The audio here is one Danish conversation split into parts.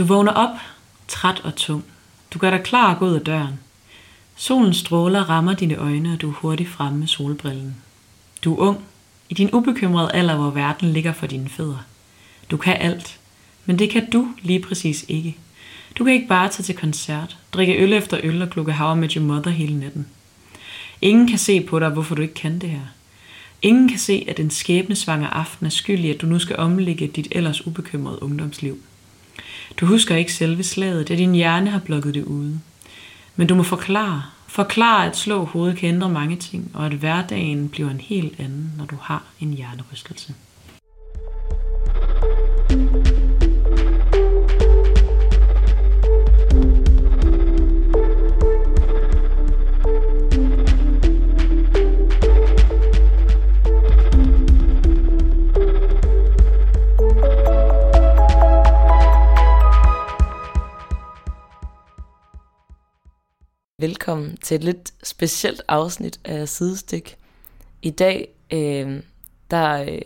Du vågner op, træt og tung. Du gør dig klar og går ud af døren. Solens stråler rammer dine øjne, og du er hurtigt fremme med solbrillen. Du er ung, i din ubekymrede alder, hvor verden ligger for dine fødder. Du kan alt, men det kan du lige præcis ikke. Du kan ikke bare tage til koncert, drikke øl efter øl og klukke How med Your Mother hele natten. Ingen kan se på dig, hvorfor du ikke kan det her. Ingen kan se, at en skæbnesvanger aften er skyld i, at du nu skal omlægge dit ellers ubekymrede ungdomsliv. Du husker ikke selve slaget, da din hjerne har blokket det ude. Men du må forklare, forklare at slå hovedet kan ændre mange ting, og at hverdagen bliver en helt anden, når du har en hjernerystelse. Velkommen til et lidt specielt afsnit af Sidestik. I dag øh, der øh,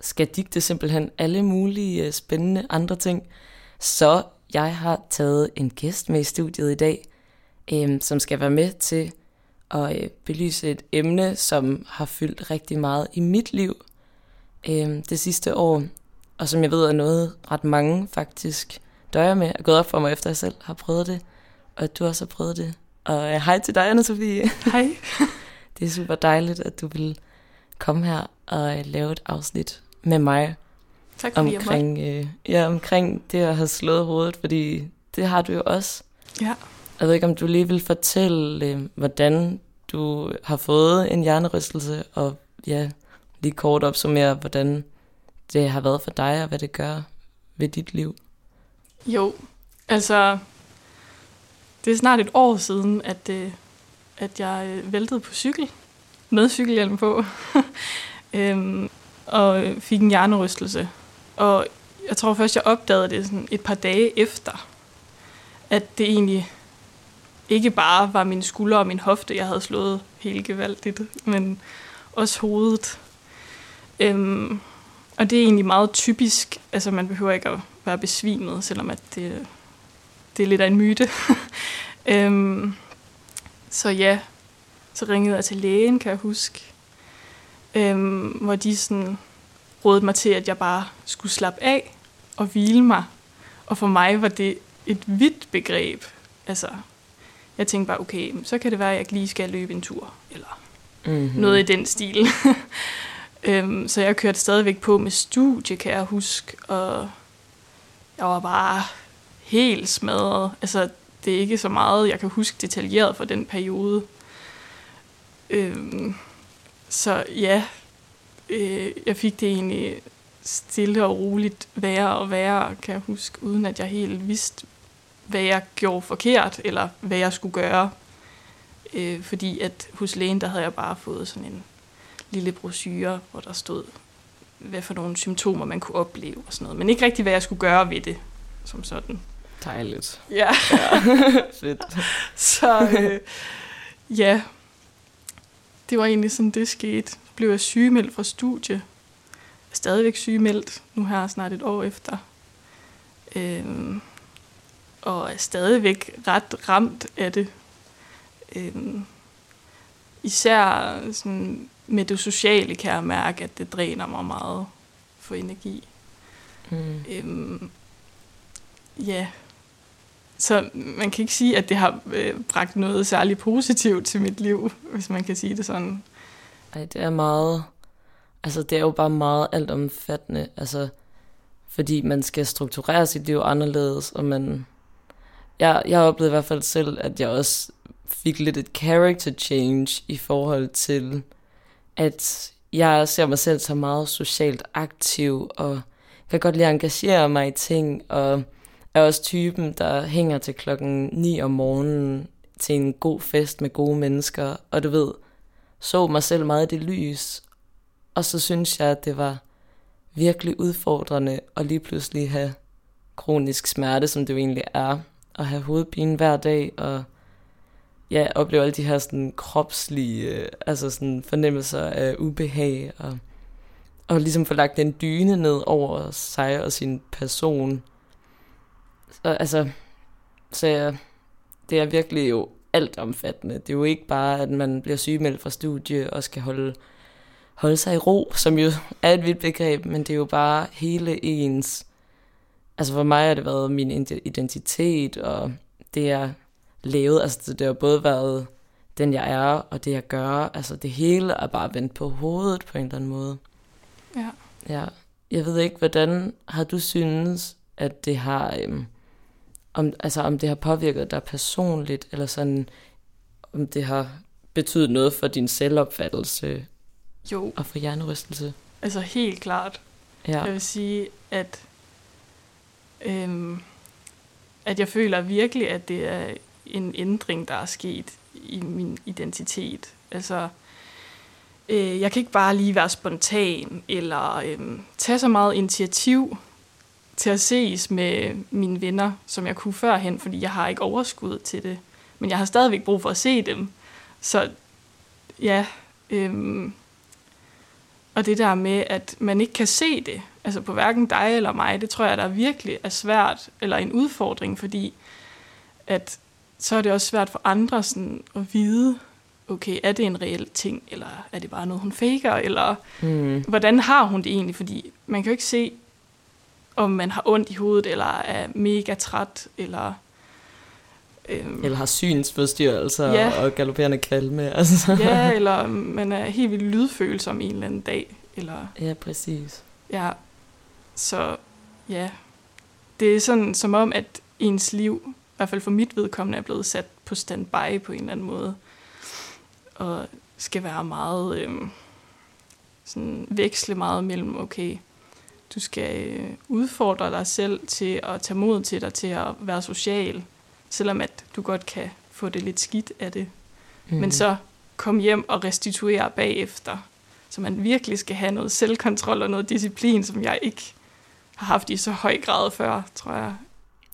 skal digte simpelthen alle mulige øh, spændende andre ting, så jeg har taget en gæst med i studiet i dag, øh, som skal være med til at øh, belyse et emne, som har fyldt rigtig meget i mit liv øh, det sidste år, og som jeg ved er noget ret mange faktisk døjer med, og gået op for mig efter jeg selv har prøvet det, og at du også har prøvet det. Og uh, hej til dig, anna Sofie. Hej. det er super dejligt, at du vil komme her og uh, lave et afsnit med mig. Tak fordi omkring, uh, ja, omkring det at have slået hovedet, fordi det har du jo også. Ja. Jeg ved ikke, om du lige vil fortælle, uh, hvordan du har fået en hjernerystelse, og ja, lige kort opsummere, hvordan det har været for dig, og hvad det gør ved dit liv. Jo, altså det er snart et år siden, at, øh, at jeg øh, væltede på cykel med cykelhjelm på, øhm, og øh, fik en hjernerystelse. Og jeg tror først, jeg opdagede det sådan et par dage efter, at det egentlig ikke bare var min skulder og min hofte, jeg havde slået helt gevaldigt, men også hovedet. Øhm, og det er egentlig meget typisk, altså man behøver ikke at være besvimet, selvom at det, det er lidt af en myte. øhm, så ja, så ringede jeg til lægen, kan jeg huske, øhm, hvor de sådan rådede mig til, at jeg bare skulle slappe af og hvile mig. Og for mig var det et vidt begreb. Altså, jeg tænkte bare, okay, så kan det være, at jeg lige skal løbe en tur, eller mm-hmm. noget i den stil. øhm, så jeg kørte stadigvæk på med studie, kan jeg huske, og jeg var bare helt smadret. Altså, det er ikke så meget, jeg kan huske detaljeret fra den periode. Øhm, så ja, øh, jeg fik det egentlig stille og roligt værre og værre, kan jeg huske, uden at jeg helt vidste, hvad jeg gjorde forkert, eller hvad jeg skulle gøre. Øh, fordi at hos lægen, der havde jeg bare fået sådan en lille brochure, hvor der stod, hvad for nogle symptomer man kunne opleve og sådan noget. Men ikke rigtig, hvad jeg skulle gøre ved det, som sådan. Dejligt. Ja. ja. Fedt. Så øh, ja, det var egentlig sådan, det skete. Blev jeg sygemeldt fra studie. Jeg er stadigvæk sygemeldt, nu her snart et år efter. Øhm, og er stadigvæk ret ramt af det. Øhm, især sådan, med det sociale kan jeg mærke, at det dræner mig meget for energi. Mm. Øhm, ja, så man kan ikke sige, at det har øh, bragt noget særligt positivt til mit liv, hvis man kan sige det sådan. Ej, det er meget... Altså, det er jo bare meget altomfattende, altså, fordi man skal strukturere sit liv anderledes, og man... Jeg, jeg oplevede i hvert fald selv, at jeg også fik lidt et character change i forhold til, at jeg ser mig selv som meget socialt aktiv, og kan godt lide at engagere mig i ting, og er også typen, der hænger til klokken 9 om morgenen til en god fest med gode mennesker, og du ved, så mig selv meget i det lys. Og så synes jeg, at det var virkelig udfordrende at lige pludselig have kronisk smerte, som det jo egentlig er, og have hovedpine hver dag, og ja, opleve alle de her sådan kropslige øh, altså sådan fornemmelser af ubehag, og, og ligesom få lagt en dyne ned over sig og sin person, så, altså, så det er virkelig jo alt omfattende. Det er jo ikke bare, at man bliver sygemeldt fra studie og skal holde, holde sig i ro, som jo er et vidt begreb, men det er jo bare hele ens... Altså for mig har det været min identitet, og det jeg lavet, altså det har både været den jeg er, og det jeg gør, altså det hele er bare vendt på hovedet på en eller anden måde. Ja. Ja, jeg ved ikke, hvordan har du synes, at det har, øhm, om, altså om det har påvirket dig personligt, eller sådan, om det har betydet noget for din selvopfattelse Jo, og for hjernerystelse? altså helt klart. Ja, Jeg vil sige, at, øhm, at jeg føler virkelig, at det er en ændring, der er sket i min identitet. Altså, øh, jeg kan ikke bare lige være spontan, eller øhm, tage så meget initiativ til at ses med mine venner, som jeg kunne førhen, fordi jeg har ikke overskud til det. Men jeg har stadigvæk brug for at se dem. Så ja, øhm, og det der med, at man ikke kan se det, altså på hverken dig eller mig, det tror jeg, der virkelig er svært, eller en udfordring, fordi at så er det også svært for andre sådan at vide, okay, er det en reel ting, eller er det bare noget, hun faker, eller mm, hvordan har hun det egentlig? Fordi man kan jo ikke se, om man har ondt i hovedet, eller er mega træt, eller... Øhm, eller har synsforstyrrelser Ja. og galopperende kvalme. Altså. ja, eller man er helt vildt lydfølsom en eller anden dag, eller... ja, præcis. Ja, så ja, det er sådan som om, at ens liv, i hvert fald for mit vedkommende, er blevet sat på standby på en eller anden måde. Og skal være meget, øhm, sådan veksle meget mellem, okay, du skal øh, udfordre dig selv til at tage mod til dig, til at være social, selvom at du godt kan få det lidt skidt af det mm. men så kom hjem og restituere bagefter. Så man virkelig skal have noget selvkontrol og noget disciplin, som jeg ikke har haft i så høj grad før, tror jeg.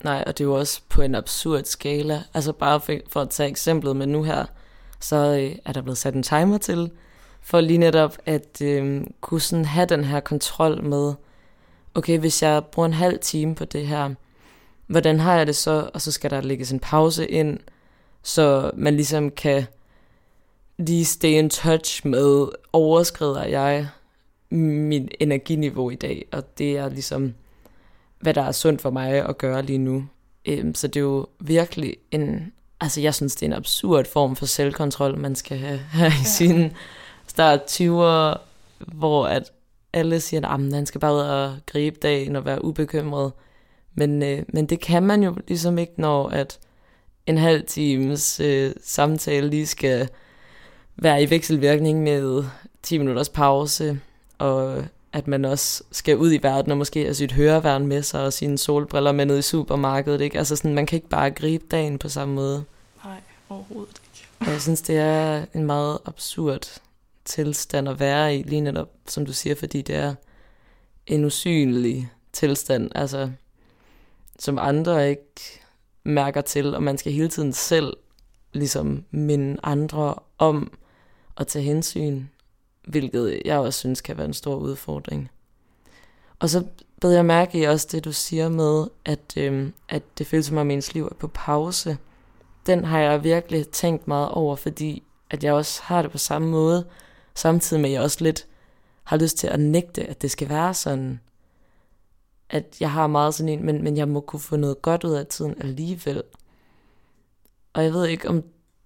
Nej, og det er jo også på en absurd skala. Altså bare for, for at tage eksemplet med nu her, så øh, er der blevet sat en timer til, for lige netop at øh, kunne sådan have den her kontrol med, okay, hvis jeg bruger en halv time på det her, hvordan har jeg det så? Og så skal der lægges en pause ind, så man ligesom kan lige stay in touch med, overskrider jeg mit energiniveau i dag, og det er ligesom, hvad der er sundt for mig at gøre lige nu. Øhm, så det er jo virkelig en, altså jeg synes, det er en absurd form for selvkontrol, man skal have her i Ja. sin start 20'er, hvor at alle siger, at man skal bare ud og gribe dagen og være ubekymret. Men, øh, men det kan man jo ligesom ikke, når at en halv times øh, samtale lige skal være i vekselvirkning med 10 minutters pause, og at man også skal ud i verden og måske have sit høreværn med sig og sine solbriller med ned i supermarkedet. Ikke? Altså sådan, man kan ikke bare gribe dagen på samme måde. Nej, overhovedet ikke. Og jeg synes, det er en meget absurd tilstand at være i, lige netop, som du siger, fordi det er en usynlig tilstand, altså, som andre ikke mærker til, og man skal hele tiden selv ligesom minde andre om at tage hensyn, hvilket jeg også synes kan være en stor udfordring. Og så bed jeg mærke i også det, du siger med, at, øhm, at det føles som om ens liv er på pause. Den har jeg virkelig tænkt meget over, fordi at jeg også har det på samme måde, samtidig med at jeg også lidt har lyst til at nægte, at det skal være sådan. At jeg har meget sådan en, men, men jeg må kunne få noget godt ud af tiden alligevel. Og jeg ved ikke, om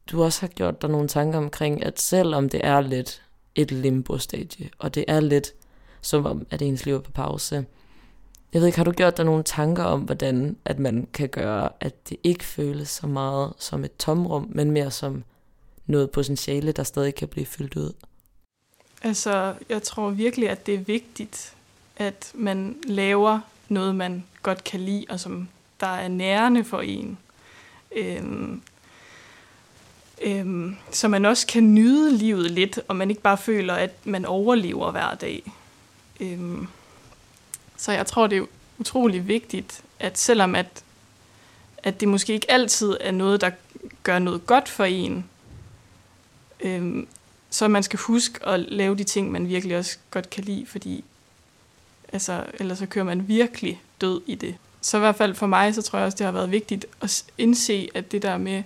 du også har gjort dig nogle tanker omkring, at selvom det er lidt et limbo-stadie, og det er lidt som om, at ens liv er på pause. Jeg ved ikke, har du gjort dig nogle tanker om, hvordan at man kan gøre, at det ikke føles så meget som et tomrum, men mere som noget potentiale, der stadig kan blive fyldt ud? Altså, jeg tror virkelig, at det er vigtigt, at man laver noget, man godt kan lide, og som der er nærende for en. Øhm, øhm, så man også kan nyde livet lidt, og man ikke bare føler, at man overlever hver dag. Øhm, så jeg tror, det er utrolig vigtigt, at selvom at, at det måske ikke altid er noget, der gør noget godt for en, øhm, så man skal huske at lave de ting, man virkelig også godt kan lide, fordi altså, ellers så kører man virkelig død i det. så i hvert fald for mig, så tror jeg også, det har været vigtigt at indse, at det der med,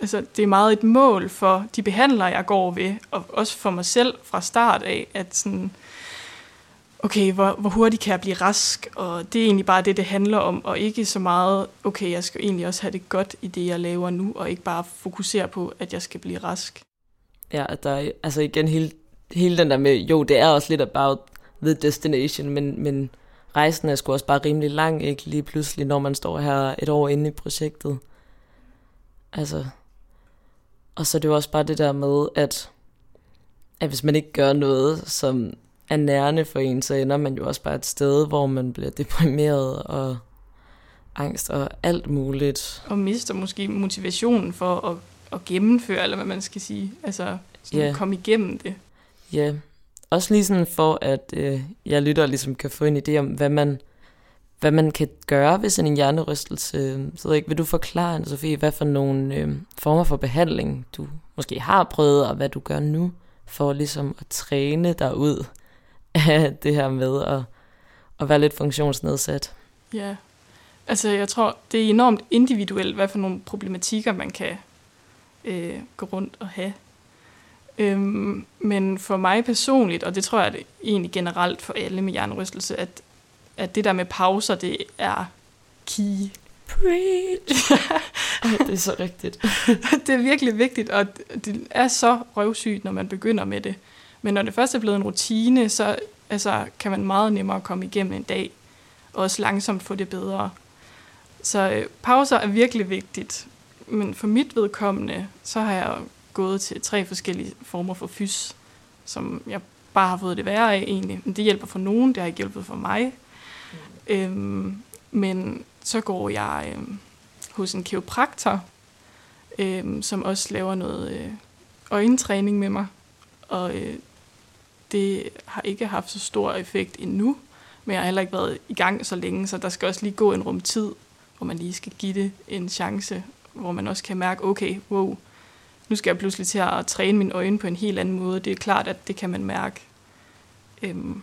altså det er meget et mål for de behandlere, jeg går ved, og også for mig selv fra start af, at sådan, okay, hvor, hvor hurtigt kan jeg blive rask, og det er egentlig bare det, det handler om, og ikke så meget, okay, jeg skal egentlig også have det godt i det, jeg laver nu, og ikke bare fokusere på, at jeg skal blive rask. Ja, at der er, altså igen, hele, hele den der med, jo, det er også lidt about the destination, men, men rejsen er sgu også bare rimelig lang, ikke lige pludselig, når man står her et år inde i projektet. Altså, og så er det jo også bare det der med, at, at hvis man ikke gør noget, som er nærende for en, så ender man jo også bare et sted, hvor man bliver deprimeret og angst og alt muligt. Og mister måske motivationen for at, at gennemføre, eller hvad man skal sige. Altså, sådan Ja. komme igennem det. Ja, også lige sådan for, at øh, jeg lytter ligesom kan få en idé om, hvad man, hvad man kan gøre ved sådan en hjernerystelse. Så ved ikke, vil du forklare, Anne Sofie, hvad for nogle øh, former for behandling, du måske har prøvet, og hvad du gør nu, for ligesom at træne dig ud af det her med at, at være lidt funktionsnedsat? Ja. Altså, jeg tror, det er enormt individuelt, hvad for nogle problematikker, man kan øh, gå rundt og have. Øhm, men for mig personligt, og det tror jeg det egentlig generelt for alle med hjernerystelse, at, at det der med pauser, det er key. Preach! Ej, det er så rigtigt. det er virkelig vigtigt, og det er så røvsygt, når man begynder med det. Men når det først er blevet en rutine, så altså, kan man meget nemmere komme igennem en dag, og også langsomt få det bedre. Så øh, pauser er virkelig vigtigt. Men for mit vedkommende, så har jeg gået til tre forskellige former for fys, som jeg bare har fået det værre af egentlig. Men det hjælper for nogen, det har ikke hjulpet for mig. Mm. Øhm, men så går jeg øhm, hos en kiropraktor, øhm, som også laver noget øh, øjentræning med mig. Og øh, det har ikke haft så stor effekt endnu, men jeg har heller ikke været i gang så længe, så der skal også lige gå en rum tid, hvor man lige skal give det en chance, hvor man også kan mærke, okay, wow, nu skal jeg pludselig til at træne mine øjne på en helt anden måde. Det er klart, at det kan man mærke. Øhm,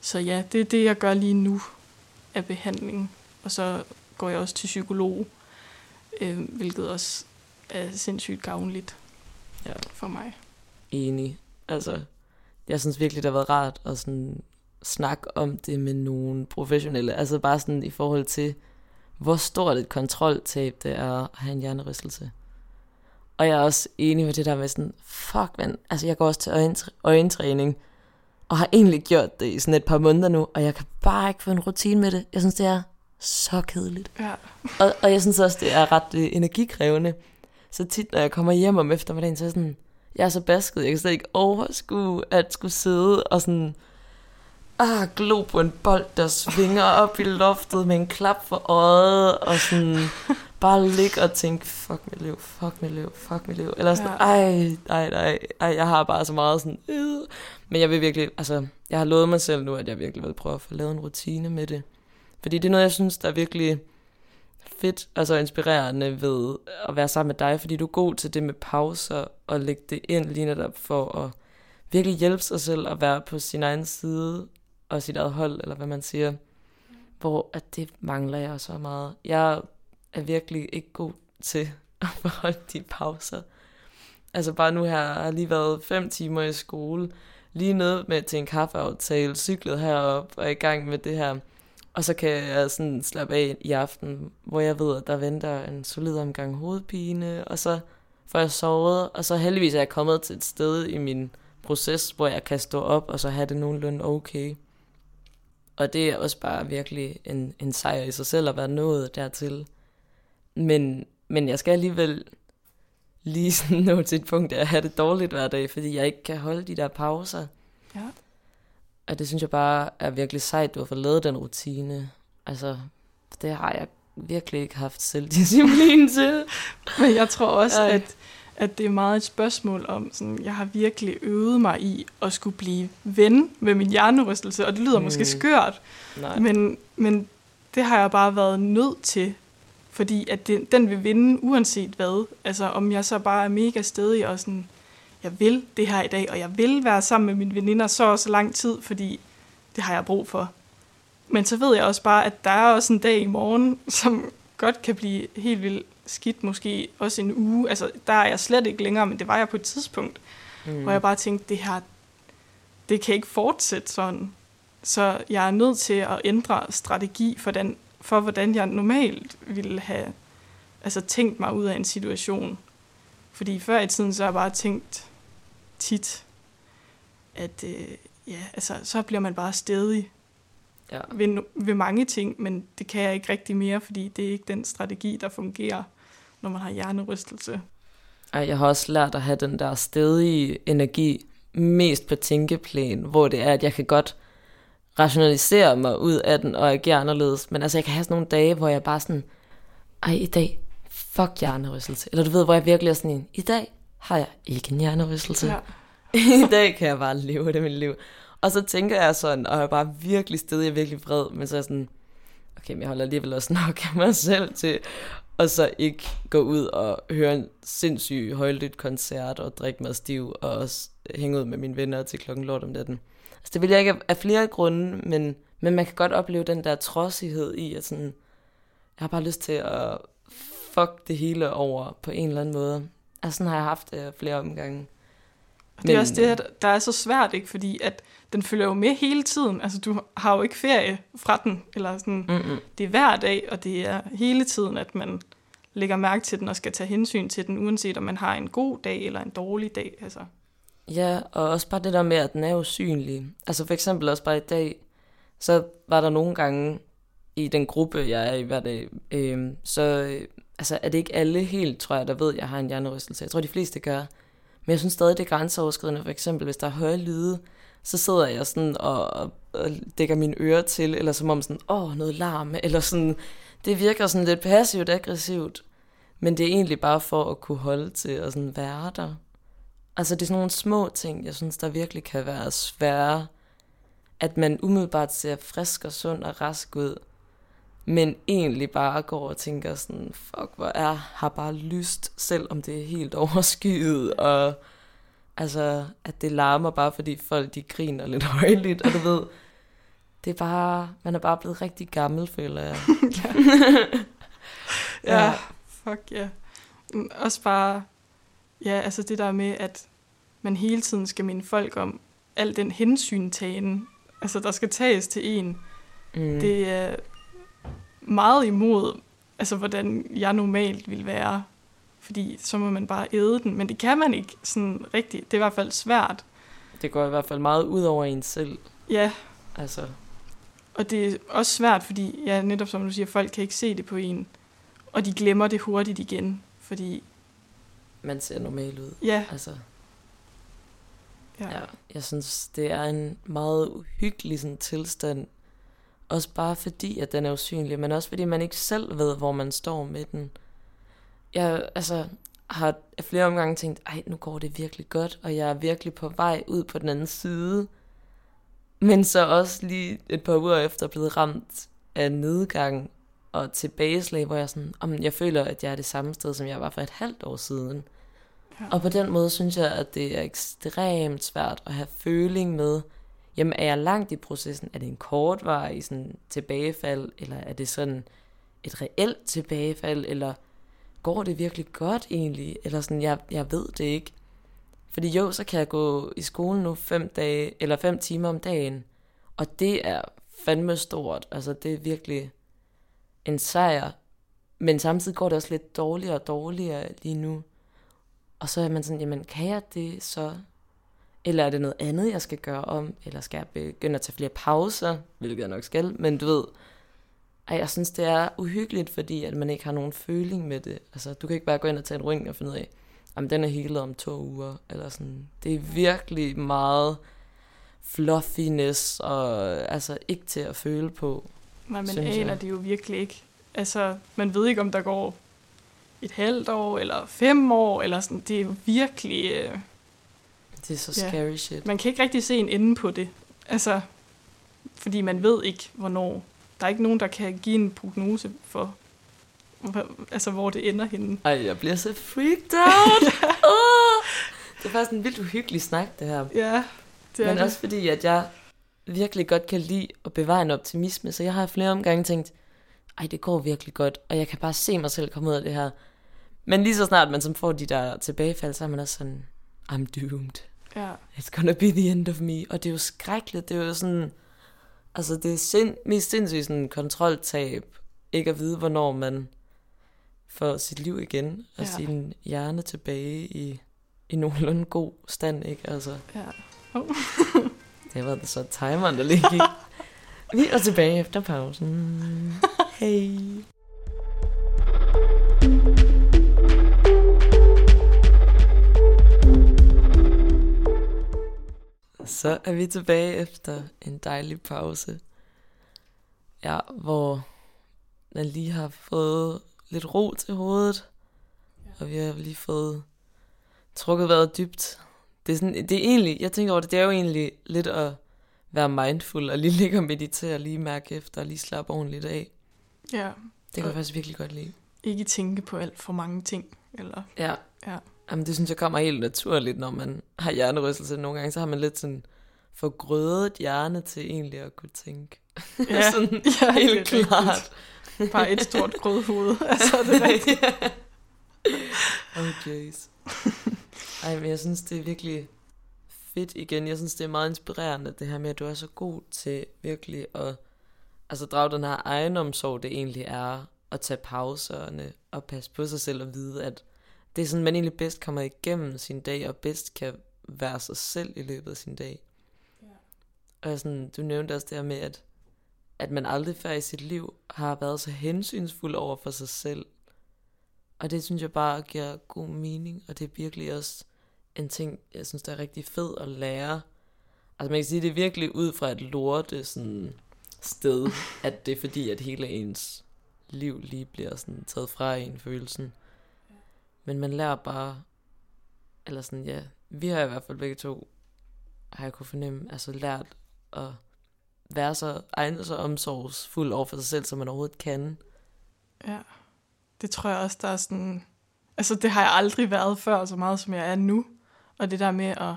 så ja, det er det, jeg gør lige nu af behandling. Og så går jeg også til psykolog, øh, hvilket også er sindssygt gavnligt Ja. for mig. Enig. Altså, jeg synes virkelig, det har været rart at sådan snakke om det med nogle professionelle. Altså bare sådan i forhold til, hvor stort et kontroltab det er at have en hjernerystelse. Og jeg er også enig med det der med sådan, fuck man, altså jeg går også til øjentr- øjentræning, og har egentlig gjort det i sådan et par måneder nu, og jeg kan bare ikke få en rutine med det. Jeg synes, det er så kedeligt. Ja. Og, og jeg synes også, det er ret øh, energikrævende. Så tit, når jeg kommer hjem om eftermiddagen, så er jeg sådan, jeg er så basket, jeg kan slet ikke overskue at skulle sidde og sådan, ah, glo på en bold, der svinger op i loftet med en klap for øjet, og sådan bare ligge og tænke, fuck mit liv, fuck mit liv, fuck mit liv. Eller sådan, Ja. ej, ej, ej, ej, jeg har bare så meget sådan, øh. Men jeg vil virkelig, altså, jeg har lovet mig selv nu, at jeg virkelig vil prøve at få lavet en rutine med det. Fordi det er noget, jeg synes, der er virkelig fedt, altså inspirerende ved at være sammen med dig, fordi du er god til det med pauser og lægge det ind lige netop for at virkelig hjælpe sig selv at være på sin egen side og sit eget hold, eller hvad man siger. Hvor at det mangler jeg så meget. Jeg er virkelig ikke god til at forholde de pauser. Altså bare nu her har lige været fem timer i skole, lige ned med til en kaffeaftale, cyklet herop og er i gang med det her. Og så kan jeg sådan slappe af i aften, hvor jeg ved, at der venter en solid omgang hovedpine, og så får jeg sovet, og så heldigvis er jeg kommet til et sted i min proces, hvor jeg kan stå op, og så have det nogenlunde okay. Og det er også bare virkelig en, en sejr i sig selv at være nået dertil. Men, men jeg skal alligevel lige sådan nå til et punkt, at jeg har det dårligt hver dag, fordi jeg ikke kan holde de der pauser. Ja. Og det synes jeg bare er virkelig sejt, du har fået lavet den rutine. Altså, det har jeg virkelig ikke haft selvdisciplin til. Men jeg tror også, Ej. at, at det er meget et spørgsmål om, sådan, jeg har virkelig øvet mig i at skulle blive ven med min hjernerystelse, og det lyder mm. måske Mm. skørt, Nej. men, men det har jeg bare været nødt til, fordi at det, den vil vinde uanset hvad. Altså om jeg så bare er mega stedig og sådan, jeg vil det her i dag, og jeg vil være sammen med mine veninder så og så lang tid, fordi det har jeg brug for. Men så ved jeg også bare, at der er også en dag i morgen, som godt kan blive helt vildt skidt, måske også en uge. Altså, der er jeg slet ikke længere, men det var jeg på et tidspunkt, mm. hvor jeg bare tænkte, det her, det kan ikke fortsætte sådan. Så jeg er nødt til at ændre strategi for, den, for hvordan jeg normalt ville have altså, tænkt mig ud af en situation. Fordi før i tiden, så har jeg bare tænkt tit, at øh, ja, altså, så bliver man bare stedig ja. ved, ved mange ting, men det kan jeg ikke rigtig mere, fordi det er ikke den strategi, der fungerer, når man har hjernerystelse. Ej, jeg har også lært at have den der stedige energi, mest på tænkeplan, hvor det er, at jeg kan godt rationalisere mig ud af den og agere anderledes. Men altså, jeg kan have sådan nogle dage, hvor jeg bare sådan, ej, i dag, fuck hjernerystelse. Eller du ved, hvor jeg virkelig er sådan en, i dag har jeg ikke en hjernerystelse. Ja. I dag kan jeg bare leve det mit liv. Og så tænker jeg sådan, og jeg er bare virkelig stedig og virkelig vred, men så er jeg sådan, okay, men jeg holder alligevel også nok af mig selv til, og så ikke gå ud og høre en sindssyg højlydt koncert og drikke mig stiv og også hænge ud med mine venner til klokken lort om natten. Altså det vil jeg ikke af flere grunde, men, men man kan godt opleve den der trodsighed i, at sådan, jeg har bare lyst til at fuck det hele over på en eller anden måde. Altså sådan har jeg haft det flere omgange. Og det er Men, også det, der er så svært, ikke? Fordi at den følger jo med hele tiden. Altså, du har jo ikke ferie fra den. Eller sådan. Mm-hmm. Det er hver dag, og det er hele tiden, at man lægger mærke til den og skal tage hensyn til den, uanset om man har en god dag eller en dårlig dag. Altså. Ja, og også bare det der med, at den er usynlig. Altså for eksempel også bare i dag, så var der nogle gange i den gruppe, jeg er i hver dag, øh, så øh, altså, er det ikke alle helt, tror jeg, der ved, at jeg har en hjernerystelse. Jeg tror, de fleste gør. Men jeg synes stadig, det er grænseoverskridende. For eksempel, hvis der er høje lyde, så sidder jeg sådan og, og dækker mine ører til, eller som om sådan, åh, noget larm, eller sådan, det virker sådan lidt passivt aggressivt, men det er egentlig bare for at kunne holde til at sådan være der. Altså det er sådan nogle små ting, jeg synes, der virkelig kan være svære, at man umiddelbart ser frisk og sund og rask ud, men egentlig bare går og tænker sådan, fuck, hvor er, har bare lyst, selvom det er helt overskyet, og altså, at det larmer bare, fordi folk de griner lidt højligt, og du ved, det er bare, man er bare blevet rigtig gammel, føler jeg. ja. ja, fuck ja. Yeah. Også bare, ja, altså det der med, at man hele tiden skal minde folk om al den hensyntagen, altså der skal tages til en. Mm. Det er, meget imod, altså hvordan jeg normalt vil være. Fordi så må man bare æde den, men det kan man ikke sådan rigtigt. Det er i hvert fald svært. Det går i hvert fald meget ud over en selv. Ja. Altså. Og det er også svært, fordi ja, netop som du siger, folk kan ikke se det på en. Og de glemmer det hurtigt igen, fordi... Man ser normal ud. Ja. Altså. Ja. ja. Jeg synes, det er en meget uhyggelig sådan, tilstand, også bare fordi, at den er usynlig, men også fordi man ikke selv ved, hvor man står med den. Jeg altså, har flere omgange tænkt, ej, nu går det virkelig godt, og jeg er virkelig på vej ud på den anden side. Men så også lige et par uger efter blevet ramt af nedgang og tilbageslag, hvor jeg sådan, om jeg føler, at jeg er det samme sted, som jeg var for et halvt år siden. Ja. Og på den måde synes jeg, at det er ekstremt svært at have føling med, jamen er jeg langt i processen? Er det en kortvarig sådan tilbagefald, eller er det sådan et reelt tilbagefald, eller går det virkelig godt egentlig? Eller sådan, jeg, jeg ved det ikke. Fordi jo, så kan jeg gå i skole nu fem, dage, eller fem timer om dagen, og det er fandme stort. Altså, det er virkelig en sejr. Men samtidig går det også lidt dårligere og dårligere lige nu. Og så er man sådan, jamen kan jeg det så? Eller er det noget andet, jeg skal gøre om? Eller skal jeg begynde at tage flere pauser? Hvilket jeg nok skal. Men du ved, ej, jeg synes, det er uhyggeligt, fordi at man ikke har nogen føling med det. Altså, du kan ikke bare gå ind og tage en ring og finde ud af, om den er helet om to uger. Eller sådan. Det er virkelig meget fluffiness, og altså ikke til at føle på. Nej, men aner det jo virkelig ikke. Altså, man ved ikke, om der går et halvt år, eller fem år, eller sådan. Det er virkelig... Øh det er så scary ja. shit. Man kan ikke rigtig se en ende på det. Altså, fordi man ved ikke, hvornår. Der er ikke nogen, der kan give en prognose for, altså, hvor det ender henne. Ej, jeg bliver så freaked out. oh, det er faktisk en vildt uhyggelig snak, det her. Ja, det er Men det. også fordi, at jeg virkelig godt kan lide at bevare en optimisme, så jeg har flere omgange tænkt, ej, det går virkelig godt, og jeg kan bare se mig selv komme ud af det her. Men lige så snart man som får de der tilbagefald, så er man også sådan, I'm doomed. Ja. It's gonna be the end of me. Og det er jo skrækkeligt, det er jo sådan, altså det er sind, mest sindssygt sådan kontroltab, ikke at vide, hvornår man får sit liv igen, og Ja. sin hjerne tilbage i, i nogenlunde god stand, ikke? Altså, ja. det var så timeren, der lige gik. Vi er tilbage efter pausen. Hej. Så er vi tilbage efter en dejlig pause. Ja, hvor man lige har fået lidt ro til hovedet. Og vi har lige fået trukket vejret dybt. Det er, sådan, det er egentlig, jeg tænker over det, det er jo egentlig lidt at være mindful og lige ligge og meditere, lige mærke efter og lige slappe ordentligt af. ja. Det kan jeg faktisk virkelig godt lide. Ikke tænke på alt for mange ting. Eller, Ja. Ja. Jamen, det synes jeg kommer helt naturligt, når man har hjernerystelse. Nogle gange, så har man lidt sådan forgrødet hjerne til egentlig at kunne tænke. Ja, sådan ja, helt det klart. rigtigt. Bare et stort grødhoved. altså, det er rigtigt. oh, jeez. Ej, men jeg synes, det er virkelig fedt igen. Jeg synes, det er meget inspirerende, det her med, at du er så god til virkelig at altså, drage den her egenomsorg, det egentlig er at tage pauserne og passe på sig selv og vide, at det er sådan, man egentlig bedst kommer igennem sin dag, og bedst kan være sig selv i løbet af sin dag. Og sådan, du nævnte også det her med, at, at man aldrig før i sit liv har været så hensynsfuld over for sig selv. Og det synes jeg bare giver god mening, og det er virkelig også en ting, jeg synes, der er rigtig fed at lære. Altså man kan sige, det er virkelig ud fra et lorte sådan sted, at det er fordi, at hele ens liv lige bliver sådan taget fra en følelsen. Men man lærer bare, eller sådan, ja, vi har i hvert fald begge to, har jeg kunne fornemme, altså lært at være så egnet så omsorgsfuld over for sig selv, som man overhovedet kan. Ja, det tror jeg også, der er sådan... Altså, det har jeg aldrig været før, så meget som jeg er nu. Og det der med at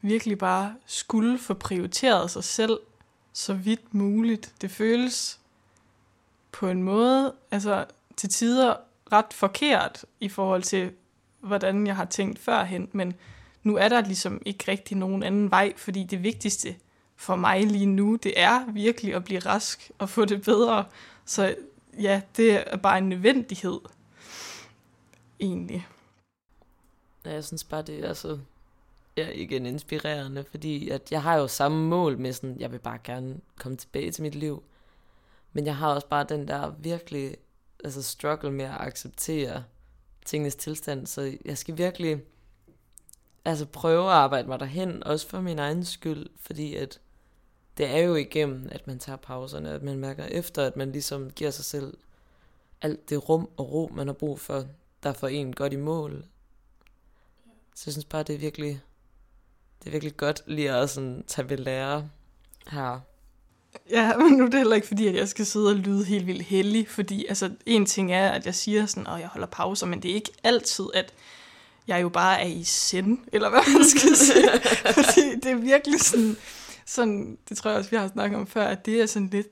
virkelig bare skulle få prioriteret sig selv så vidt muligt. Det føles på en måde, altså til tider ret forkert i forhold til, hvordan jeg har tænkt førhen. Men nu er der ligesom ikke rigtig nogen anden vej, fordi det vigtigste for mig lige nu, det er virkelig at blive rask og få det bedre. Så ja, det er bare en nødvendighed. Egentlig. Ja, jeg synes bare, det er altså, ja, igen inspirerende, fordi at jeg har jo samme mål med sådan, jeg vil bare gerne komme tilbage til mit liv. Men jeg har også bare den der virkelig altså struggle med at acceptere tingens tilstand, så jeg skal virkelig altså prøve at arbejde mig derhen, også for min egen skyld, fordi at det er jo igennem, at man tager pauserne, at man mærker efter, at man ligesom giver sig selv alt det rum og ro, man har brug for, der får en godt i mål. Så jeg synes bare, det er virkelig, det er virkelig godt lige at sådan tage ved lære her. Ja, men nu er det heller ikke fordi, at jeg skal sidde og lyde helt vildt heldig, fordi altså, en ting er, at jeg siger sådan, at jeg holder pauser, men det er ikke altid, at jeg jo bare er i send, eller hvad man skal sige. fordi det er virkelig sådan, sådan, det tror jeg også, vi har snakket om før, at det er sådan lidt,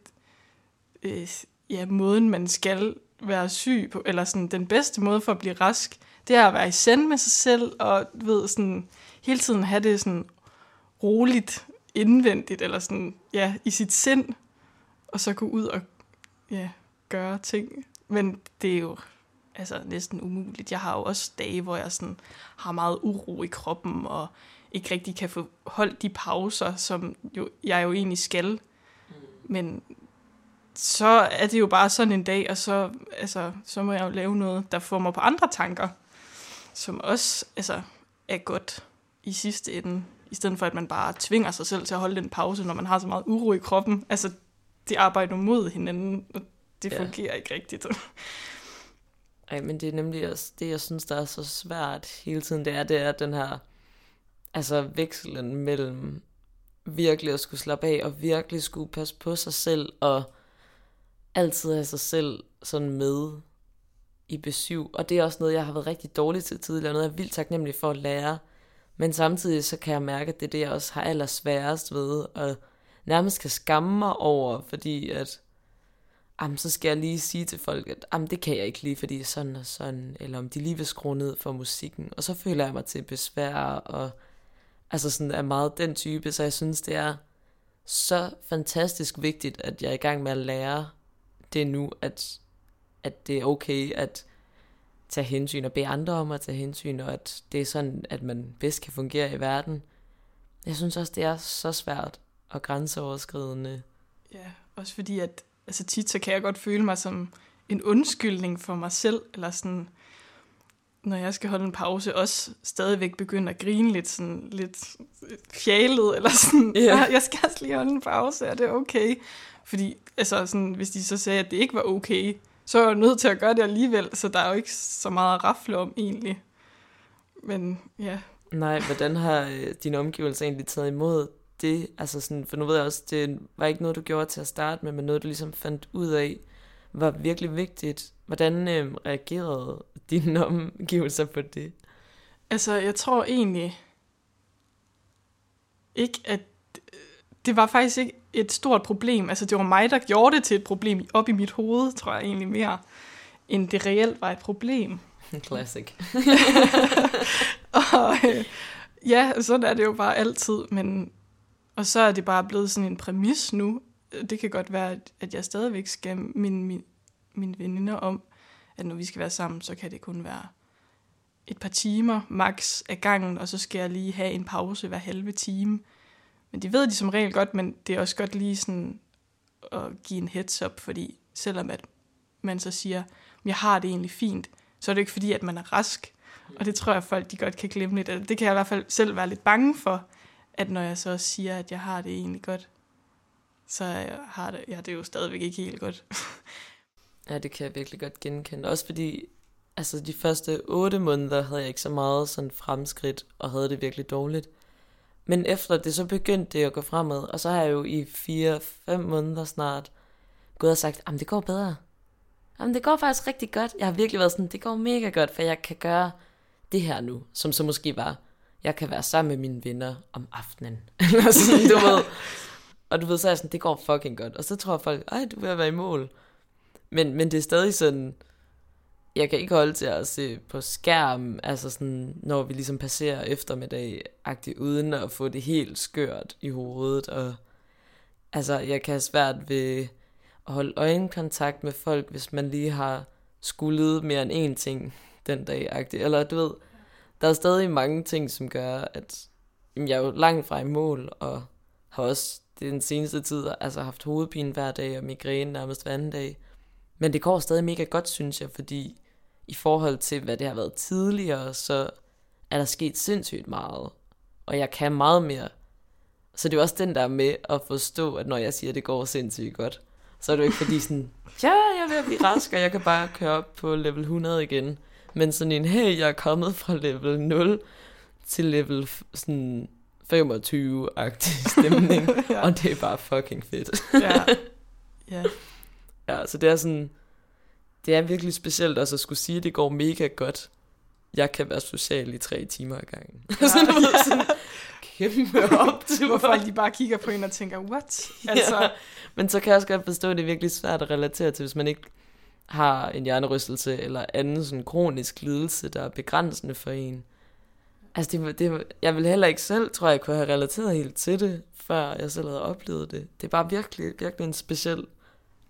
øh, ja, måden man skal være syg på, eller sådan den bedste måde for at blive rask, det er at være i send med sig selv, og ved, sådan, hele tiden have det sådan roligt indvendigt, eller sådan, ja, i sit sind, og så gå ud og, ja, gøre ting. Men det er jo, altså næsten umuligt. Jeg har jo også dage, hvor jeg sådan har meget uro i kroppen, og ikke rigtig kan få holdt de pauser, som jo, jeg jo egentlig skal. Men så er det jo bare sådan en dag, og så, altså, så må jeg jo lave noget, der får mig på andre tanker, som også altså, er godt i sidste ende, i stedet for at man bare tvinger sig selv til at holde den pause, når man har så meget uro i kroppen. Altså, det arbejder mod hinanden, og det Ja. fungerer ikke rigtigt. Ej, men det er nemlig også det, jeg synes, der er så svært hele tiden, det er, det er den her, altså vekslen mellem virkelig at skulle slappe af, og virkelig skulle passe på sig selv, og altid have sig selv sådan med i besøg. Og det er også noget, jeg har været rigtig dårlig til tidligere, noget jeg er vildt taknemmelig for at lære. Men samtidig så kan jeg mærke, at det er det, jeg også har allersværest ved, at nærmest kan skamme mig over, fordi at, jamen, så skal jeg lige sige til folk, at jamen, det kan jeg ikke lige, fordi sådan og sådan, eller om de lige vil skrue ned for musikken, og så føler jeg mig til besvær, og altså sådan er meget den type, så jeg synes, det er så fantastisk vigtigt, at jeg er i gang med at lære det nu, at, at det er okay at tage hensyn og bede andre om at tage hensyn, og at det er sådan, at man bedst kan fungere i verden. Jeg synes også, det er så svært og grænseoverskridende. Ja, også fordi, at altså tit så kan jeg godt føle mig som en undskyldning for mig selv, eller sådan, når jeg skal holde en pause, også stadigvæk begynde at grine lidt, sådan, lidt fjalet, eller sådan, yeah. jeg skal også lige holde en pause, og det er okay. Fordi altså sådan, hvis de så sagde, at det ikke var okay, så er jeg nødt til at gøre det alligevel, så der er jo ikke så meget at rafle om egentlig. Men ja. Nej, hvordan har øh, dine omgivelser egentlig taget imod det? Altså sådan, for nu ved jeg også, det var ikke noget, du gjorde til at starte med, men noget, du ligesom fandt ud af, var virkelig vigtigt. Hvordan øh, reagerede dine omgivelser på det? Altså, jeg tror egentlig ikke, at det var faktisk ikke et stort problem. Altså, det var mig, der gjorde det til et problem op i mit hoved, tror jeg egentlig mere, end det reelt var et problem. Classic. og øh, ja, sådan er det jo bare altid, men og så er det bare blevet sådan en præmis nu. Det kan godt være, at jeg stadigvæk skal minde min, mine veninder om, at når vi skal være sammen, så kan det kun være et par timer max af gangen, og så skal jeg lige have en pause hver halve time. Men det ved de som regel godt, men det er også godt lige sådan at give en heads up, fordi selvom at man så siger, jeg har det egentlig fint, så er det ikke fordi, at man er rask. Og det tror jeg, folk de godt kan glemme lidt. Altså, det kan jeg i hvert fald selv være lidt bange for, at når jeg så siger, at jeg har det egentlig godt, så jeg har det, jeg det jo stadigvæk ikke helt godt. ja, det kan jeg virkelig godt genkende. Også fordi, altså de første otte måneder havde jeg ikke så meget sådan fremskridt, og havde det virkelig dårligt. Men efter det, så begyndte det at gå fremad, og så har jeg jo i 4-5 måneder snart gået og sagt, at det går bedre. Jamen, det går faktisk rigtig godt. Jeg har virkelig været sådan, det går mega godt, for jeg kan gøre det her nu, som så måske var, jeg kan være sammen med mine venner om aftenen. Eller sådan, du ved. Og du ved, så er jeg sådan, det går fucking godt. Og så tror folk, ej, du vil være i mål. Men, men det er stadig sådan, jeg kan ikke holde til at se på skærm, altså sådan, når vi ligesom passerer eftermiddag uden at få det helt skørt i hovedet. Og altså, jeg kan have svært ved at holde øjenkontakt med folk, hvis man lige har skullet mere end én ting den dag. -agtigt. Eller du ved, der er stadig mange ting, som gør, at jamen, jeg er jo langt fra i mål, og har også den seneste tid altså haft hovedpine hver dag og migræne nærmest hver anden dag. Men det går stadig mega godt, synes jeg, fordi i forhold til, hvad det har været tidligere, så er der sket sindssygt meget. Og jeg kan meget mere. Så det er også den der med at forstå, at når jeg siger, at det går sindssygt godt, så er det jo ikke fordi sådan, ja, jeg er ved at blive rask, og jeg kan bare køre op på level 100 igen. Men sådan en, hey, jeg er kommet fra level 0 til level sådan 25-agtig stemning, ja. og det er bare fucking fedt. ja. ja. Ja, så det er sådan, det er virkelig specielt også at skulle sige, at det går mega godt. Jeg kan være social i tre timer ad gangen. Ja, sådan, ja. sådan, kæmpe op til Hvor folk de bare kigger på en og tænker, what? Altså. Ja. Men så kan jeg også godt forstå, at det er virkelig svært at relatere til, hvis man ikke har en hjernerystelse eller anden sådan kronisk lidelse, der er begrænsende for en. Altså, det, det, jeg vil heller ikke selv, tror jeg, kunne have relateret helt til det, før jeg selv havde oplevet det. Det er bare virkelig, virkelig en speciel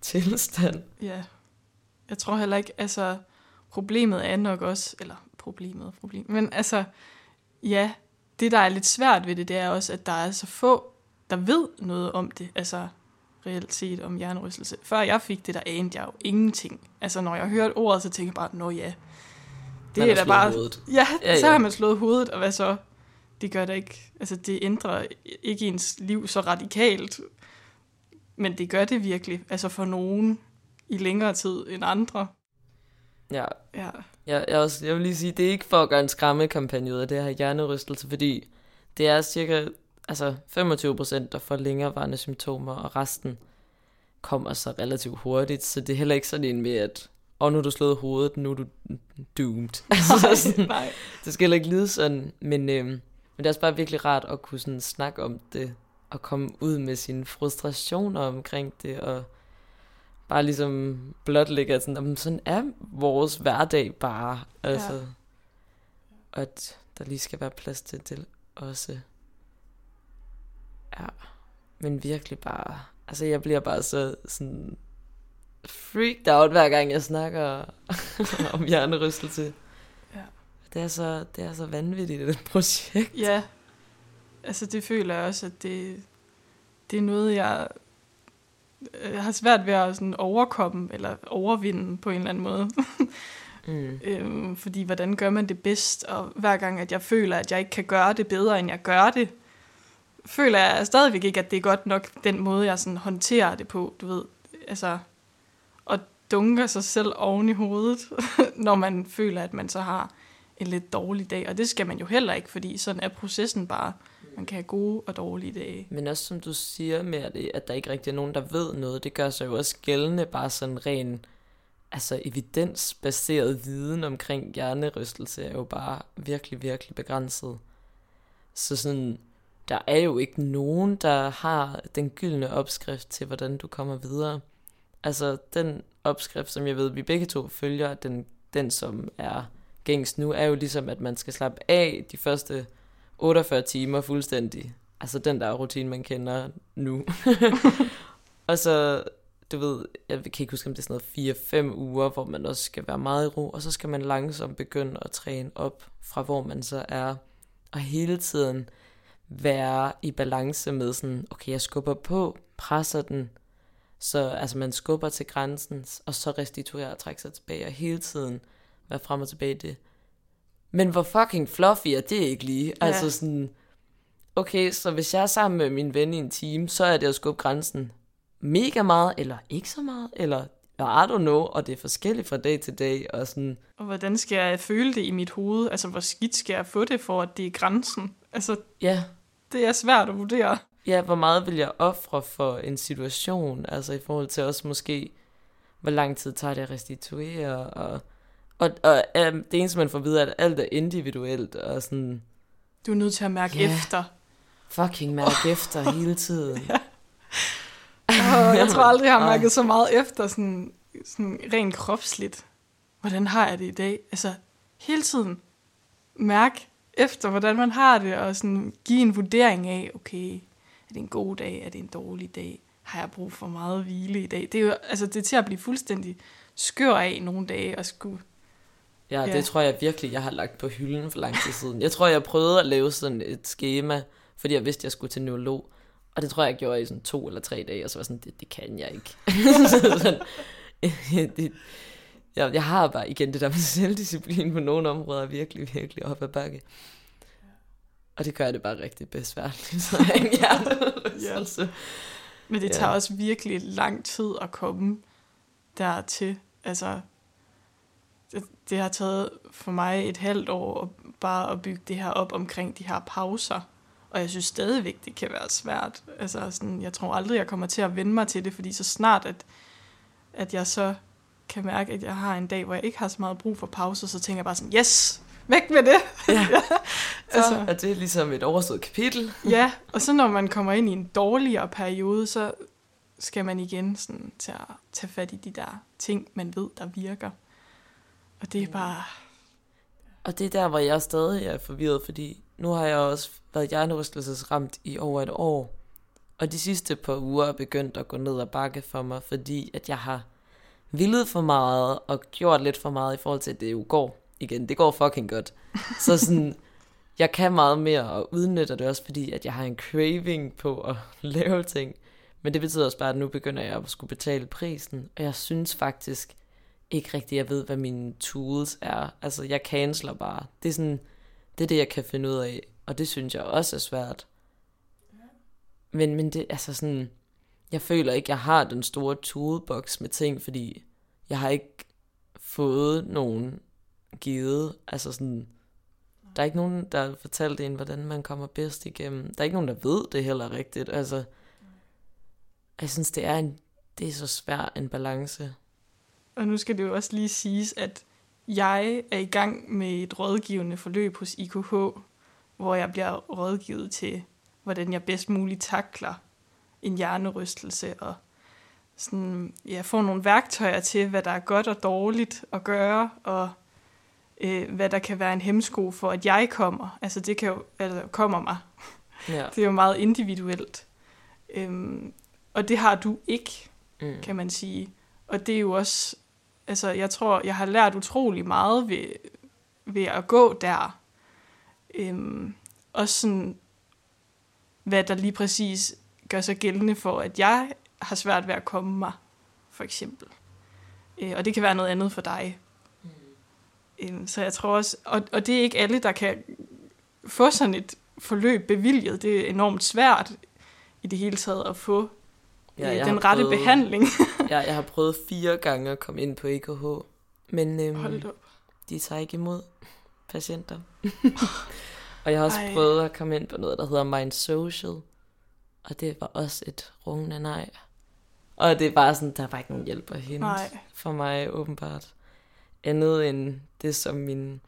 tilstand. Ja, jeg tror heller ikke, altså, problemet er nok også, eller problemet, problem, men altså, ja, det der er lidt svært ved det, det er også, at der er så få, der ved noget om det, altså reelt set om hjernerystelse. Før jeg fik det, der anede jeg jo ingenting. Altså når jeg hørte ordet, så tænkte jeg bare, nå ja, det man er da bare... Hovedet. Ja, ja, ja, så har man slået hovedet, og hvad så? Det gør det ikke. Altså det ændrer ikke ens liv så radikalt, men det gør det virkelig. Altså for nogen i længere tid end andre. Ja. ja. Jeg, jeg, også, jeg vil lige sige, det er ikke for at gøre en skræmmekampagne ud af det her hjernerystelse, fordi det er cirka altså 25 procent, der får længerevarende symptomer, og resten kommer så relativt hurtigt, så det er heller ikke sådan en med, at og nu er du slået hovedet, nu er du doomed. Nej, altså, sådan, nej. Det skal heller ikke lide sådan, men, øhm, men det er også bare virkelig rart at kunne sådan snakke om det, at komme ud med sine frustrationer omkring det, og bare ligesom blotlægge, sådan, sådan er vores hverdag bare. Altså, ja. Og at der lige skal være plads til det også. Ja, men virkelig bare, altså jeg bliver bare så sådan freaked out, hver gang jeg snakker om hjernerystelse. Ja. Det er så, det er så vanvittigt, et projekt. Ja, altså det føler jeg også, at det, det er noget, jeg, jeg har svært ved at sådan overkomme, eller overvinde på en eller anden måde. mm. øhm, fordi hvordan gør man det bedst, og hver gang, at jeg føler, at jeg ikke kan gøre det bedre, end jeg gør det, føler jeg stadigvæk ikke, at det er godt nok den måde, jeg sådan håndterer det på, du ved. Altså, og dunker sig selv oven i hovedet, når man føler, at man så har en lidt dårlig dag. Og det skal man jo heller ikke, fordi sådan er processen bare. Man kan have gode og dårlige dage. Men også som du siger med, det, at der ikke rigtig er nogen, der ved noget, det gør sig jo også gældende bare sådan ren altså evidensbaseret viden omkring hjernerystelse er jo bare virkelig, virkelig begrænset. Så sådan, der er jo ikke nogen, der har den gyldne opskrift til, hvordan du kommer videre. Altså, den opskrift, som jeg ved, vi begge to følger, den, den som er gængs nu, er jo ligesom, at man skal slappe af de første 48 timer fuldstændig. Altså den der rutine, man kender nu. og så, du ved, jeg kan ikke huske, om det er sådan noget 4-5 uger, hvor man også skal være meget i ro, og så skal man langsomt begynde at træne op fra, hvor man så er. Og hele tiden være i balance med sådan, okay, jeg skubber på, presser den, så altså man skubber til grænsen, og så restituerer og trækker sig tilbage, og hele tiden være frem og tilbage i det. Men hvor fucking fluffy er det ikke lige? Ja. Altså sådan, okay, så hvis jeg er sammen med min ven i en team, så er det at skubbe grænsen mega meget, eller ikke så meget, eller I don't know, og det er forskelligt fra dag til dag, og sådan... Og hvordan skal jeg føle det i mit hoved? Altså, hvor skidt skal jeg få det for, at det er grænsen? Altså, ja. det er svært at vurdere. Ja, hvor meget vil jeg ofre for en situation, altså i forhold til også måske, hvor lang tid tager det at restituere, og og, og um, det eneste, man får videre, er, at alt er individuelt, og sådan... Du er nødt til at mærke yeah. efter. Fucking mærke oh. efter hele tiden. ja. oh, jeg tror aldrig, jeg har mærket så meget efter, sådan, sådan rent kropsligt. Hvordan har jeg det i dag? Altså, hele tiden mærk efter, hvordan man har det, og sådan give en vurdering af, okay, er det en god dag, er det en dårlig dag, har jeg brug for meget hvile i dag? Det er jo, altså, det er til at blive fuldstændig skør af nogle dage, og skulle Ja, ja, det tror jeg virkelig, jeg har lagt på hylden for lang tid siden. Jeg tror, jeg prøvede at lave sådan et schema, fordi jeg vidste, jeg skulle til neurolog. Og det tror jeg, jeg gjorde i sådan to eller tre dage, og så var sådan, det, det kan jeg ikke. sådan, det, jeg, jeg har bare igen det der med selvdisciplin på nogle områder virkelig, virkelig op ad bakke. Og det gør det bare rigtig besværligt. Så ja. altså. Men det tager ja. også virkelig lang tid at komme dertil. Altså, det, det har taget for mig et halvt år bare at bygge det her op omkring de her pauser. Og jeg synes stadigvæk, det kan være svært. Altså sådan, jeg tror aldrig, jeg kommer til at vende mig til det, fordi så snart, at, at jeg så kan mærke, at jeg har en dag, hvor jeg ikke har så meget brug for pauser, så tænker jeg bare sådan, yes, væk med det. Ja. ja. altså, så er det ligesom et overstået kapitel. ja, og så når man kommer ind i en dårligere periode, så skal man igen sådan, til at tage fat i de der ting, man ved, der virker. Og det er bare... Og det er der, hvor jeg stadig er forvirret, fordi nu har jeg også været hjernerystelsesramt i over et år. Og de sidste par uger er begyndt at gå ned ad bakke for mig, fordi at jeg har villet for meget og gjort lidt for meget i forhold til, at det jo går igen. Det går fucking godt. Så sådan, jeg kan meget mere og udnytter det også, fordi at jeg har en craving på at lave ting. Men det betyder også bare, at nu begynder jeg at skulle betale prisen. Og jeg synes faktisk, ikke rigtig, jeg ved, hvad mine tools er. Altså, jeg canceler bare. Det er sådan, det er det, jeg kan finde ud af. Og det synes jeg også er svært. Men, men det, altså sådan, jeg føler ikke, jeg har den store toolbox med ting, fordi jeg har ikke fået nogen givet. Altså sådan, der er ikke nogen, der har fortalt en, hvordan man kommer bedst igennem. Der er ikke nogen, der ved det heller rigtigt. Altså, jeg synes, det er, en, det er så svært en balance. Og nu skal det jo også lige siges, at jeg er i gang med et rådgivende forløb hos IKH, hvor jeg bliver rådgivet til, hvordan jeg bedst muligt takler en hjernerystelse, og sådan, ja, få nogle værktøjer til, hvad der er godt og dårligt at gøre, og øh, hvad der kan være en hemsko for, at jeg kommer. Altså det kan jo, altså, kommer mig. Ja. Det er jo meget individuelt. Øhm, og det har du ikke, Mm. kan man sige. Og det er jo også, altså jeg tror, jeg har lært utrolig meget ved, ved at gå der. Øhm, også sådan, hvad der lige præcis gør sig gældende for, at jeg har svært ved at komme mig, for eksempel. Øh, og det kan være noget andet for dig. Mm. Øhm, så jeg tror også, og, og det er ikke alle, der kan få sådan et forløb bevilget. Det er enormt svært i det hele taget at få Ja, ja, jeg den har rette prøvet- behandling. Jeg, jeg har prøvet fire gange at komme ind på EKH, men øhm, Hold op. de tager ikke imod patienter. og jeg har også Ej. Ej. prøvet at komme ind på noget, der hedder Mind Social, og det var også et rungende nej. Og det er bare sådan, der var ikke nogen hjælp at hente Nej. for mig, åbenbart. Andet end det, som mine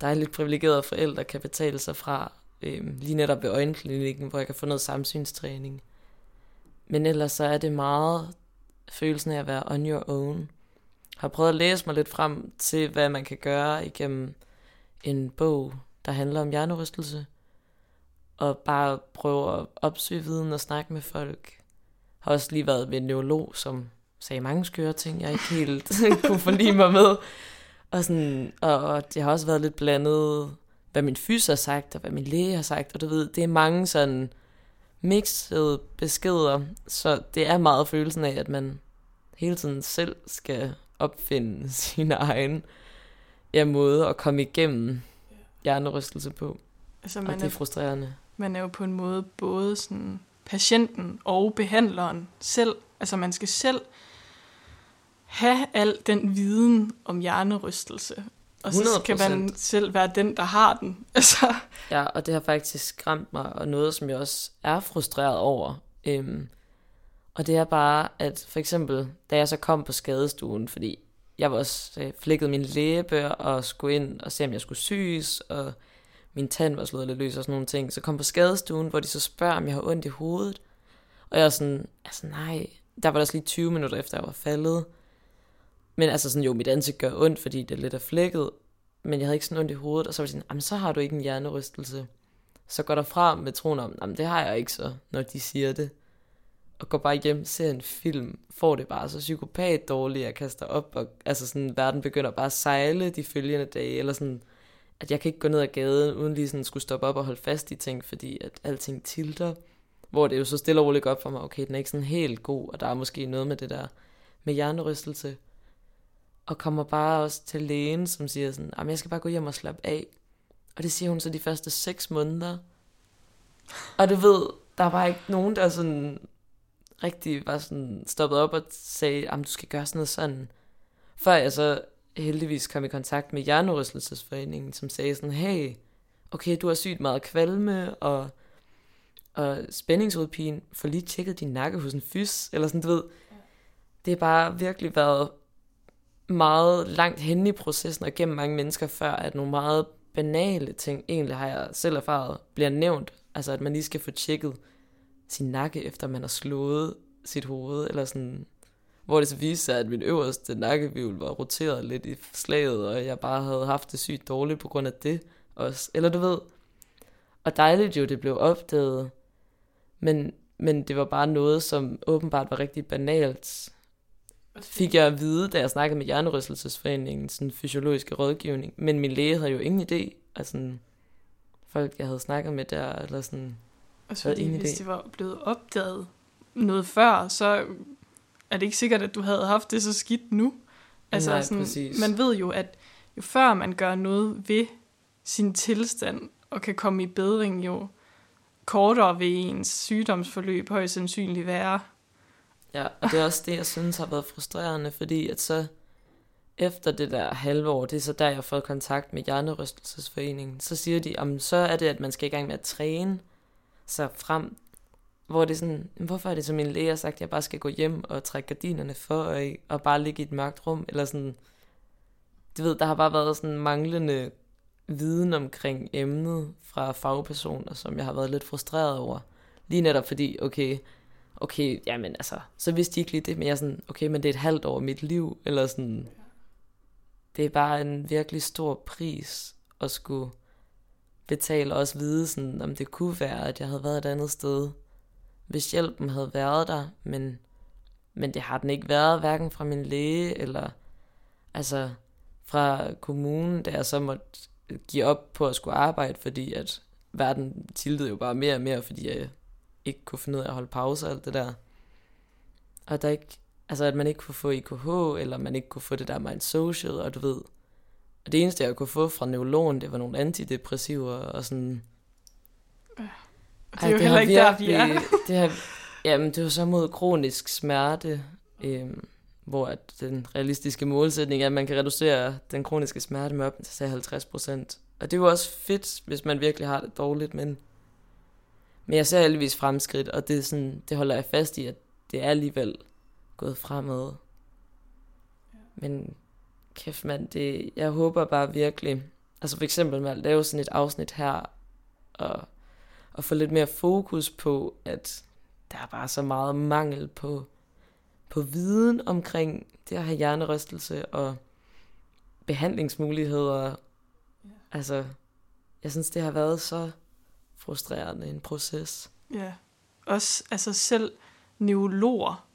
dejligt privilegerede forældre kan betale sig fra, øhm, lige netop ved øjenklinikken, hvor jeg kan få noget samsynstræning. Men ellers så er det meget følelsen af at være on your own. Har prøvet at læse mig lidt frem til, hvad man kan gøre igennem en bog, der handler om hjernerystelse. Og bare prøve at opsøge viden og snakke med folk. Har også lige været ved en neurolog, som sagde mange skøre ting, jeg ikke helt kunne forlige mig med. Og, sådan, og, og det har også været lidt blandet, hvad min fys har sagt, og hvad min læge har sagt. Og du ved, det er mange sådan mixede beskeder, så det er meget følelsen af, at man hele tiden selv skal opfinde sin egen ja, måde at komme igennem hjernerystelse på. Altså Og man det er er, frustrerende. man er jo på en måde både sådan patienten og behandleren selv. Altså man skal selv have al den viden om hjernerystelse. Og så skal man 100%. selv være den, der har den. Altså, Ja, og det har faktisk skræmt mig, og noget, som jeg også er frustreret over. Øhm, og det er bare, at for eksempel, da jeg så kom på skadestuen, fordi jeg var også øh, flækket min læbe og skulle ind og se, om jeg skulle syes, og min tand var slået lidt løs og sådan nogle ting. Så kom på skadestuen, hvor de så spørger, om jeg har ondt i hovedet. Og jeg var sådan, altså nej, der var der også lige 20 minutter efter, jeg var faldet. Men altså sådan, jo, mit ansigt gør ondt, fordi det lidt er flækket, men jeg havde ikke sådan ondt i hovedet, og så var de sådan, jamen så har du ikke en hjernerystelse. Så går der fra med troen om, jamen det har jeg ikke så, når de siger det. Og går bare hjem, ser en film, får det bare så psykopat dårligt, jeg kaster op, og altså sådan, verden begynder bare at sejle de følgende dage, eller sådan, at jeg kan ikke gå ned ad gaden, uden lige sådan skulle stoppe op og holde fast i ting, fordi at alting tilter. Hvor det jo så stille og roligt op for mig, okay, den er ikke sådan helt god, og der er måske noget med det der med hjernerystelse. Og kommer bare også til lægen, som siger sådan, jamen jeg skal bare gå hjem og slappe af. Og det siger hun så de første seks måneder. Og du ved, der var ikke nogen, der sådan rigtig var sådan stoppet op og sagde, at du skal gøre sådan noget sådan. Før jeg så heldigvis kom i kontakt med Hjernerystelsesforeningen, som sagde sådan, hey, okay, du har sygt meget kvalme og, og spændingsudpine, for lige tjekket din nakke hos en fys, eller sådan, du ved. Det har bare virkelig været meget langt hen i processen og gennem mange mennesker, før at nogle meget banale ting, egentlig har jeg selv erfaret, bliver nævnt. Altså at man lige skal få tjekket sin nakke, efter man har slået sit hoved, eller sådan, hvor det så viste sig, at min øverste nakkevivl var roteret lidt i slaget, og jeg bare havde haft det sygt dårligt på grund af det også. Eller du ved, og dejligt jo, det blev opdaget, men, men det var bare noget, som åbenbart var rigtig banalt, fik jeg at vide, da jeg snakkede med Hjernerystelsesforeningen, sådan fysiologiske rådgivning. Men min læge havde jo ingen idé. Altså, folk, jeg havde snakket med der, eller sådan... Og så fordi, hvis idé. det var blevet opdaget noget før, så er det ikke sikkert, at du havde haft det så skidt nu. Altså, Nej, sådan, præcis. man ved jo, at jo før man gør noget ved sin tilstand, og kan komme i bedring, jo kortere vil ens sygdomsforløb højst sandsynligt være. Ja, og det er også det, jeg synes har været frustrerende, fordi at så efter det der halve år, det er så der, jeg har fået kontakt med Hjernerystelsesforeningen, så siger de, om så er det, at man skal i gang med at træne sig frem, hvor det er sådan, hvorfor er det, som min læge har sagt, at jeg bare skal gå hjem og trække gardinerne for, og, og bare ligge i et mørkt rum, eller sådan, du ved, der har bare været sådan manglende viden omkring emnet fra fagpersoner, som jeg har været lidt frustreret over. Lige netop fordi, okay, okay, jamen altså, så vidste de ikke lige det, men jeg er sådan, okay, men det er et halvt år af mit liv, eller sådan, det er bare en virkelig stor pris at skulle betale og også vide, sådan, om det kunne være, at jeg havde været et andet sted, hvis hjælpen havde været der, men, men det har den ikke været, hverken fra min læge, eller altså fra kommunen, da jeg så måtte give op på at skulle arbejde, fordi at verden tiltede jo bare mere og mere, fordi jeg ikke kunne finde ud af at holde pause og alt det der. Og der ikke, altså at man ikke kunne få IKH, eller man ikke kunne få det der mind social, og du ved. Og det eneste, jeg kunne få fra neurologen, det var nogle antidepressiver, og sådan... Det er Ej, jo det heller ikke virkelig, der, vi er. det har, jamen, det var så mod kronisk smerte, øhm, hvor at den realistiske målsætning er, at man kan reducere den kroniske smerte med op til 50 procent. Og det er jo også fedt, hvis man virkelig har det dårligt, men, men jeg ser heldigvis fremskridt, og det, er sådan, det holder jeg fast i, at det er alligevel gået fremad. Men kæft mand, det, jeg håber bare virkelig, altså for eksempel med at lave sådan et afsnit her, og, og få lidt mere fokus på, at der er bare så meget mangel på, på viden omkring det at have hjernerystelse og behandlingsmuligheder. Ja. Altså, jeg synes, det har været så frustrerende en proces. Ja, også altså selv neurologer,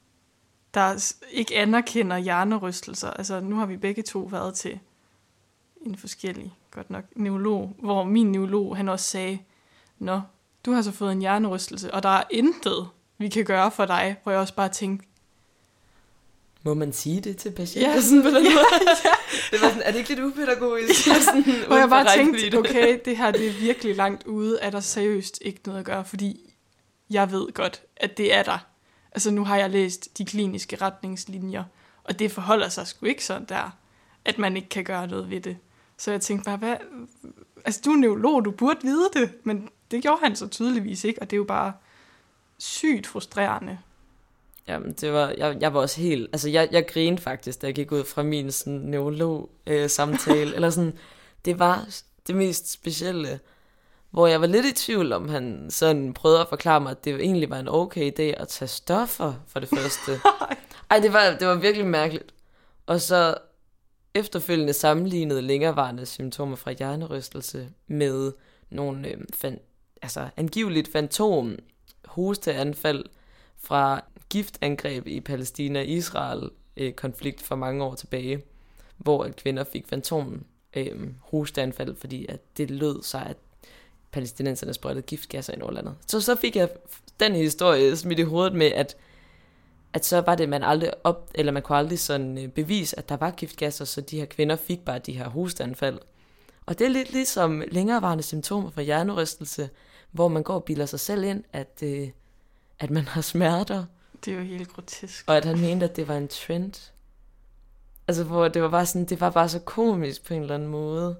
der ikke anerkender hjernerystelser. Altså, nu har vi begge to været til en forskellig, godt nok, neurolog, hvor min neurolog, han også sagde, Nå, du har så fået en hjernerystelse, og der er intet, vi kan gøre for dig, hvor jeg også bare tænkte, må man sige det til patienter ja. sådan på den måde? ja. Det var sådan, er det ikke lidt upædagogisk? Ja. Sådan, Hvor jeg bare tænkte, okay, det her det er virkelig langt ude, er der seriøst ikke noget at gøre, fordi jeg ved godt, at det er der. Altså nu har jeg læst de kliniske retningslinjer, og det forholder sig sgu ikke sådan der, at man ikke kan gøre noget ved det. Så jeg tænkte bare, hvad, altså du er neurolog, du burde vide det, men det gjorde han så tydeligvis ikke, og det er jo bare sygt frustrerende. Jamen, det var, jeg, jeg var også helt, altså jeg, jeg grinede faktisk, da jeg gik ud fra min sådan, neurolog-samtale, øh, eller sådan, det var det mest specielle, hvor jeg var lidt i tvivl om, han sådan prøvede at forklare mig, at det egentlig var en okay idé at tage stoffer for det første. Ej, det var, det var virkelig mærkeligt. Og så efterfølgende sammenlignede længerevarende symptomer fra hjernerystelse med nogle øh, fan, altså angiveligt fantom hosteanfald fra giftangreb i Palæstina-Israel-konflikt for mange år tilbage, hvor kvinder fik fantomen øh, hosteanfald, fordi at det lød sig, at palæstinenserne sprøjtede giftgasser i landet. Så så fik jeg den historie smidt i hovedet med, at at så var det, man aldrig op, eller man kunne aldrig sådan øh, bevise, at der var giftgasser, så de her kvinder fik bare de her hosteanfald. Og det er lidt ligesom længerevarende symptomer for hjernerystelse, hvor man går og bilder sig selv ind, at, øh, at man har smerter, det er jo helt grotesk. Og at han mente, at det var en trend. Altså, hvor det var bare sådan, det var bare så komisk på en eller anden måde.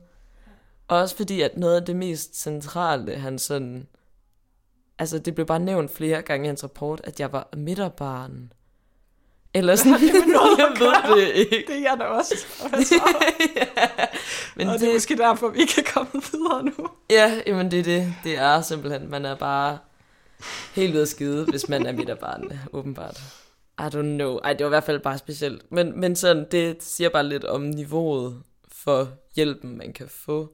Og også fordi, at noget af det mest centrale, han sådan... Altså, det blev bare nævnt flere gange i hans rapport, at jeg var midterbarn. Eller sådan, det noget jeg ved det ikke. Det er jeg da også. ja, men og det, det er måske derfor, vi kan komme videre nu. Ja, jamen det er det. Det er simpelthen, man er bare helt ud af skide, hvis man er midterbarn, åbenbart. I don't know. Ej, det var i hvert fald bare specielt. Men, men sådan, det siger bare lidt om niveauet for hjælpen, man kan få.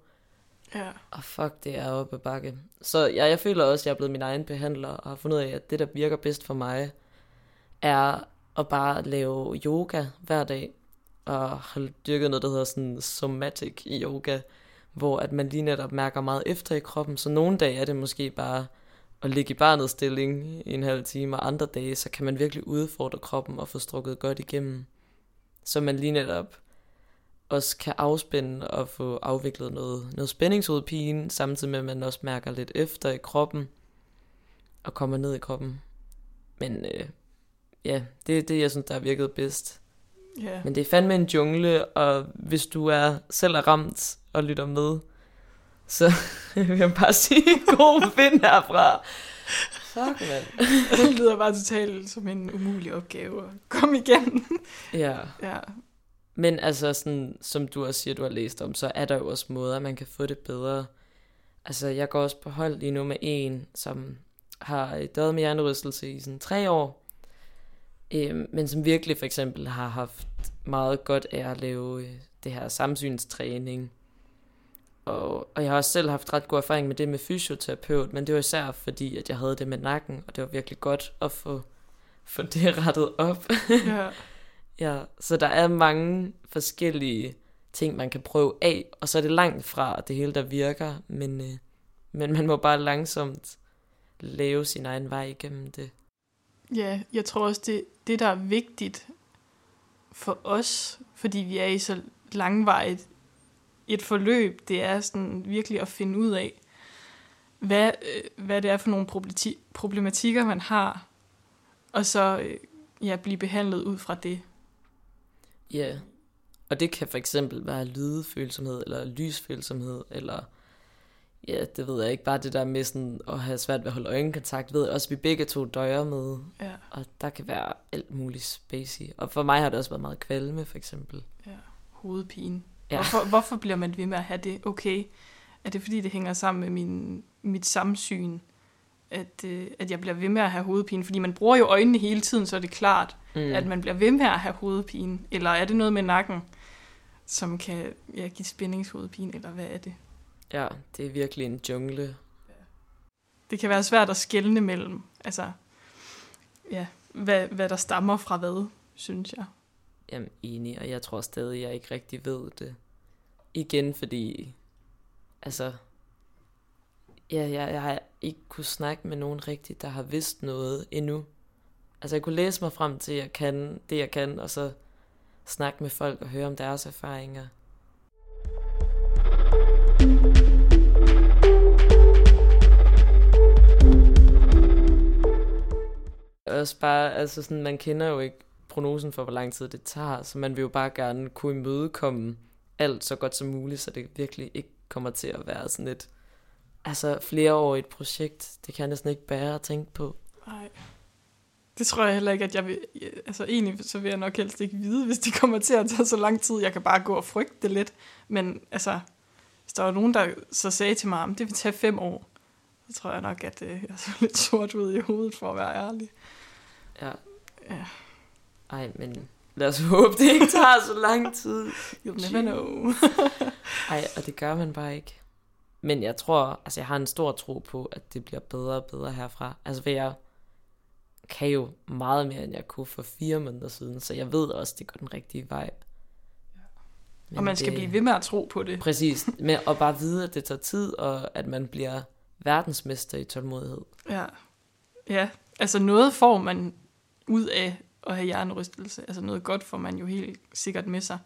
Ja. Og fuck, det er oppe bakke. Så ja, jeg føler også, at jeg er blevet min egen behandler, og har fundet ud af, at det, der virker bedst for mig, er at bare lave yoga hver dag, og har dyrket noget, der hedder sådan somatic yoga, hvor at man lige netop mærker meget efter i kroppen. Så nogle dage er det måske bare at ligge i barnets stilling i en halv time, og andre dage, så kan man virkelig udfordre kroppen og få strukket godt igennem. Så man lige netop også kan afspænde og få afviklet noget, noget spændingsudpine, samtidig med at man også mærker lidt efter i kroppen, og kommer ned i kroppen. Men øh, ja, det er det, jeg synes, der har virket bedst. Yeah. Men det er fandme en jungle, og hvis du er selv er ramt og lytter med, så vil jeg bare sige, god vind herfra. Fuck, mand. det lyder bare totalt som en umulig opgave at komme igennem. Ja. ja. Men altså, sådan, som du også siger, du har læst om, så er der jo også måder, man kan få det bedre. Altså, jeg går også på hold lige nu med en, som har døjet med hjernerystelse i sådan tre år, øh, men som virkelig for eksempel har haft meget godt af at lave øh, det her samsynstræning. Og, og jeg har også selv haft ret god erfaring med det med fysioterapeut, men det var især fordi, at jeg havde det med nakken, og det var virkelig godt at få, få det rettet op. Ja. ja, så der er mange forskellige ting, man kan prøve af, og så er det langt fra det hele, der virker, men, øh, men man må bare langsomt lave sin egen vej igennem det. Ja, jeg tror også, det, det der er vigtigt for os, fordi vi er i så langvejt et forløb, det er sådan virkelig at finde ud af, hvad, øh, hvad det er for nogle problematikker, man har, og så øh, ja, blive behandlet ud fra det. Ja, og det kan for eksempel være lydfølsomhed, eller lysfølsomhed, eller ja, det ved jeg ikke, bare det der med sådan at have svært ved at holde øjenkontakt, ved jeg også, vi begge to døjer med, Ja, og der kan være alt muligt spacey. Og for mig har det også været meget kvalme, for eksempel. ja. Hovedpine. Ja. Hvorfor, hvorfor bliver man ved med at have det? Okay, er det fordi, det hænger sammen med min, mit samsyn, at, øh, at jeg bliver ved med at have hovedpine? Fordi man bruger jo øjnene hele tiden, så er det klart, Mm. at man bliver ved med at have hovedpine. Eller er det noget med nakken, som kan ja, give spændingshovedpine, eller hvad er det? Ja, det er virkelig en jungle. Det kan være svært at skelne mellem, altså, ja, hvad, hvad der stammer fra hvad, synes jeg. Jamen, enig, og jeg tror stadig, jeg ikke rigtig ved det. Igen, fordi, altså, ja, jeg, jeg har ikke kunne snakke med nogen rigtigt, der har vidst noget endnu. Altså, jeg kunne læse mig frem til, at jeg kan det, jeg kan, og så snakke med folk og høre om deres erfaringer. Også bare, altså sådan, man kender jo ikke prognosen for, hvor lang tid det tager, så man vil jo bare gerne kunne imødekomme alt så godt som muligt, så det virkelig ikke kommer til at være sådan et altså flereårigt projekt. Det kan jeg næsten ikke bære at tænke på. Nej. Det tror jeg heller ikke, at jeg vil... Altså egentlig, så vil jeg nok helst ikke vide, hvis det kommer til at tage så lang tid. Jeg kan bare gå og frygte det lidt. Men altså, hvis der var nogen, der så sagde til mig, at det vil tage fem år, så tror jeg nok, at øh, jeg er lidt sort ud i hovedet, for at være ærlig. Ja. Ja. Ej, men lad os håbe, det ikke tager så lang tid. You'll never know. Ej, og det gør man bare ikke. Men jeg tror, altså jeg har en stor tro på, at det bliver bedre og bedre herfra. Altså for jeg kan jo meget mere, end jeg kunne for fire måneder siden, så jeg ved også, det går den rigtige vej. Men og man skal det- blive ved med at tro på det. Præcis, med at bare vide, at det tager tid, og at man bliver verdensmester i tålmodighed. Ja. Ja, altså noget får man ud af at have hjernerystelse. Altså noget godt får man jo helt sikkert med sig.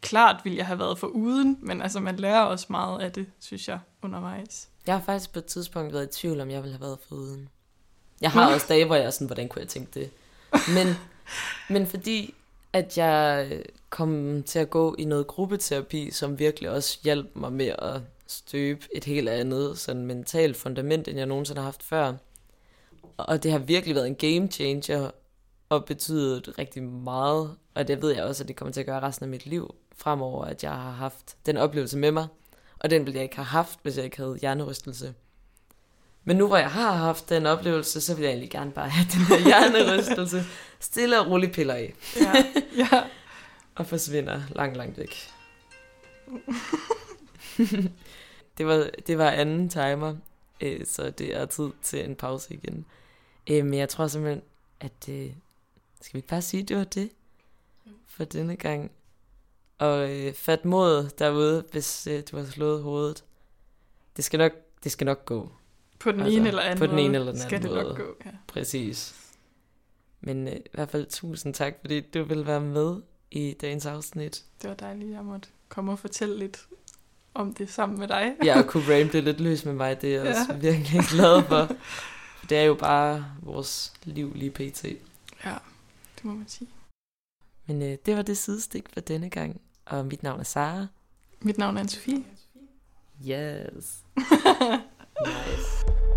Klart ville jeg have været for uden, men altså man lærer også meget af det, synes jeg, undervejs. Jeg har faktisk på et tidspunkt været i tvivl, om jeg ville have været foruden. Jeg har også dage, hvor jeg er sådan, hvordan kunne jeg tænke det? Men, men fordi, at jeg kom til at gå i noget gruppeterapi, som virkelig også hjalp mig med at støbe et helt andet sådan mentalt fundament, end jeg nogensinde har haft før. Og det har virkelig været en game changer, og betydet rigtig meget. Og det ved jeg også, at det kommer til at gøre resten af mit liv fremover, at jeg har haft den oplevelse med mig. Og den ville jeg ikke have haft, hvis jeg ikke havde hjernerystelse. Men nu hvor jeg har haft den oplevelse, så vil jeg egentlig gerne bare have den her hjernerystelse stille og roligt piller af. Ja, ja. Og forsvinder langt, langt væk. det, var, det var anden timer, øh, så det er tid til en pause igen. Øh, men jeg tror simpelthen, at... Skal vi ikke bare sige, at det var det for denne gang? Og øh, fat mod derude, hvis øh, du har slået hovedet. Det skal nok, det skal nok gå. På den Altså, ene eller anden på den måde ene eller den skal anden det nok måde. gå. Ja. Præcis. Men øh, i hvert fald tusind tak, fordi du vil være med i dagens afsnit. Det var dejligt, at jeg måtte komme og fortælle lidt om det sammen med dig. Jeg har kunne ramble lidt løs med mig, det er jeg Ja. også virkelig glad. For Det er jo bare vores liv lige pt. Ja, det må man sige. Men øh, det var det sidestik for denne gang. Og mit navn er Sara. Mit navn er Anne-Sophie. Yes. nice.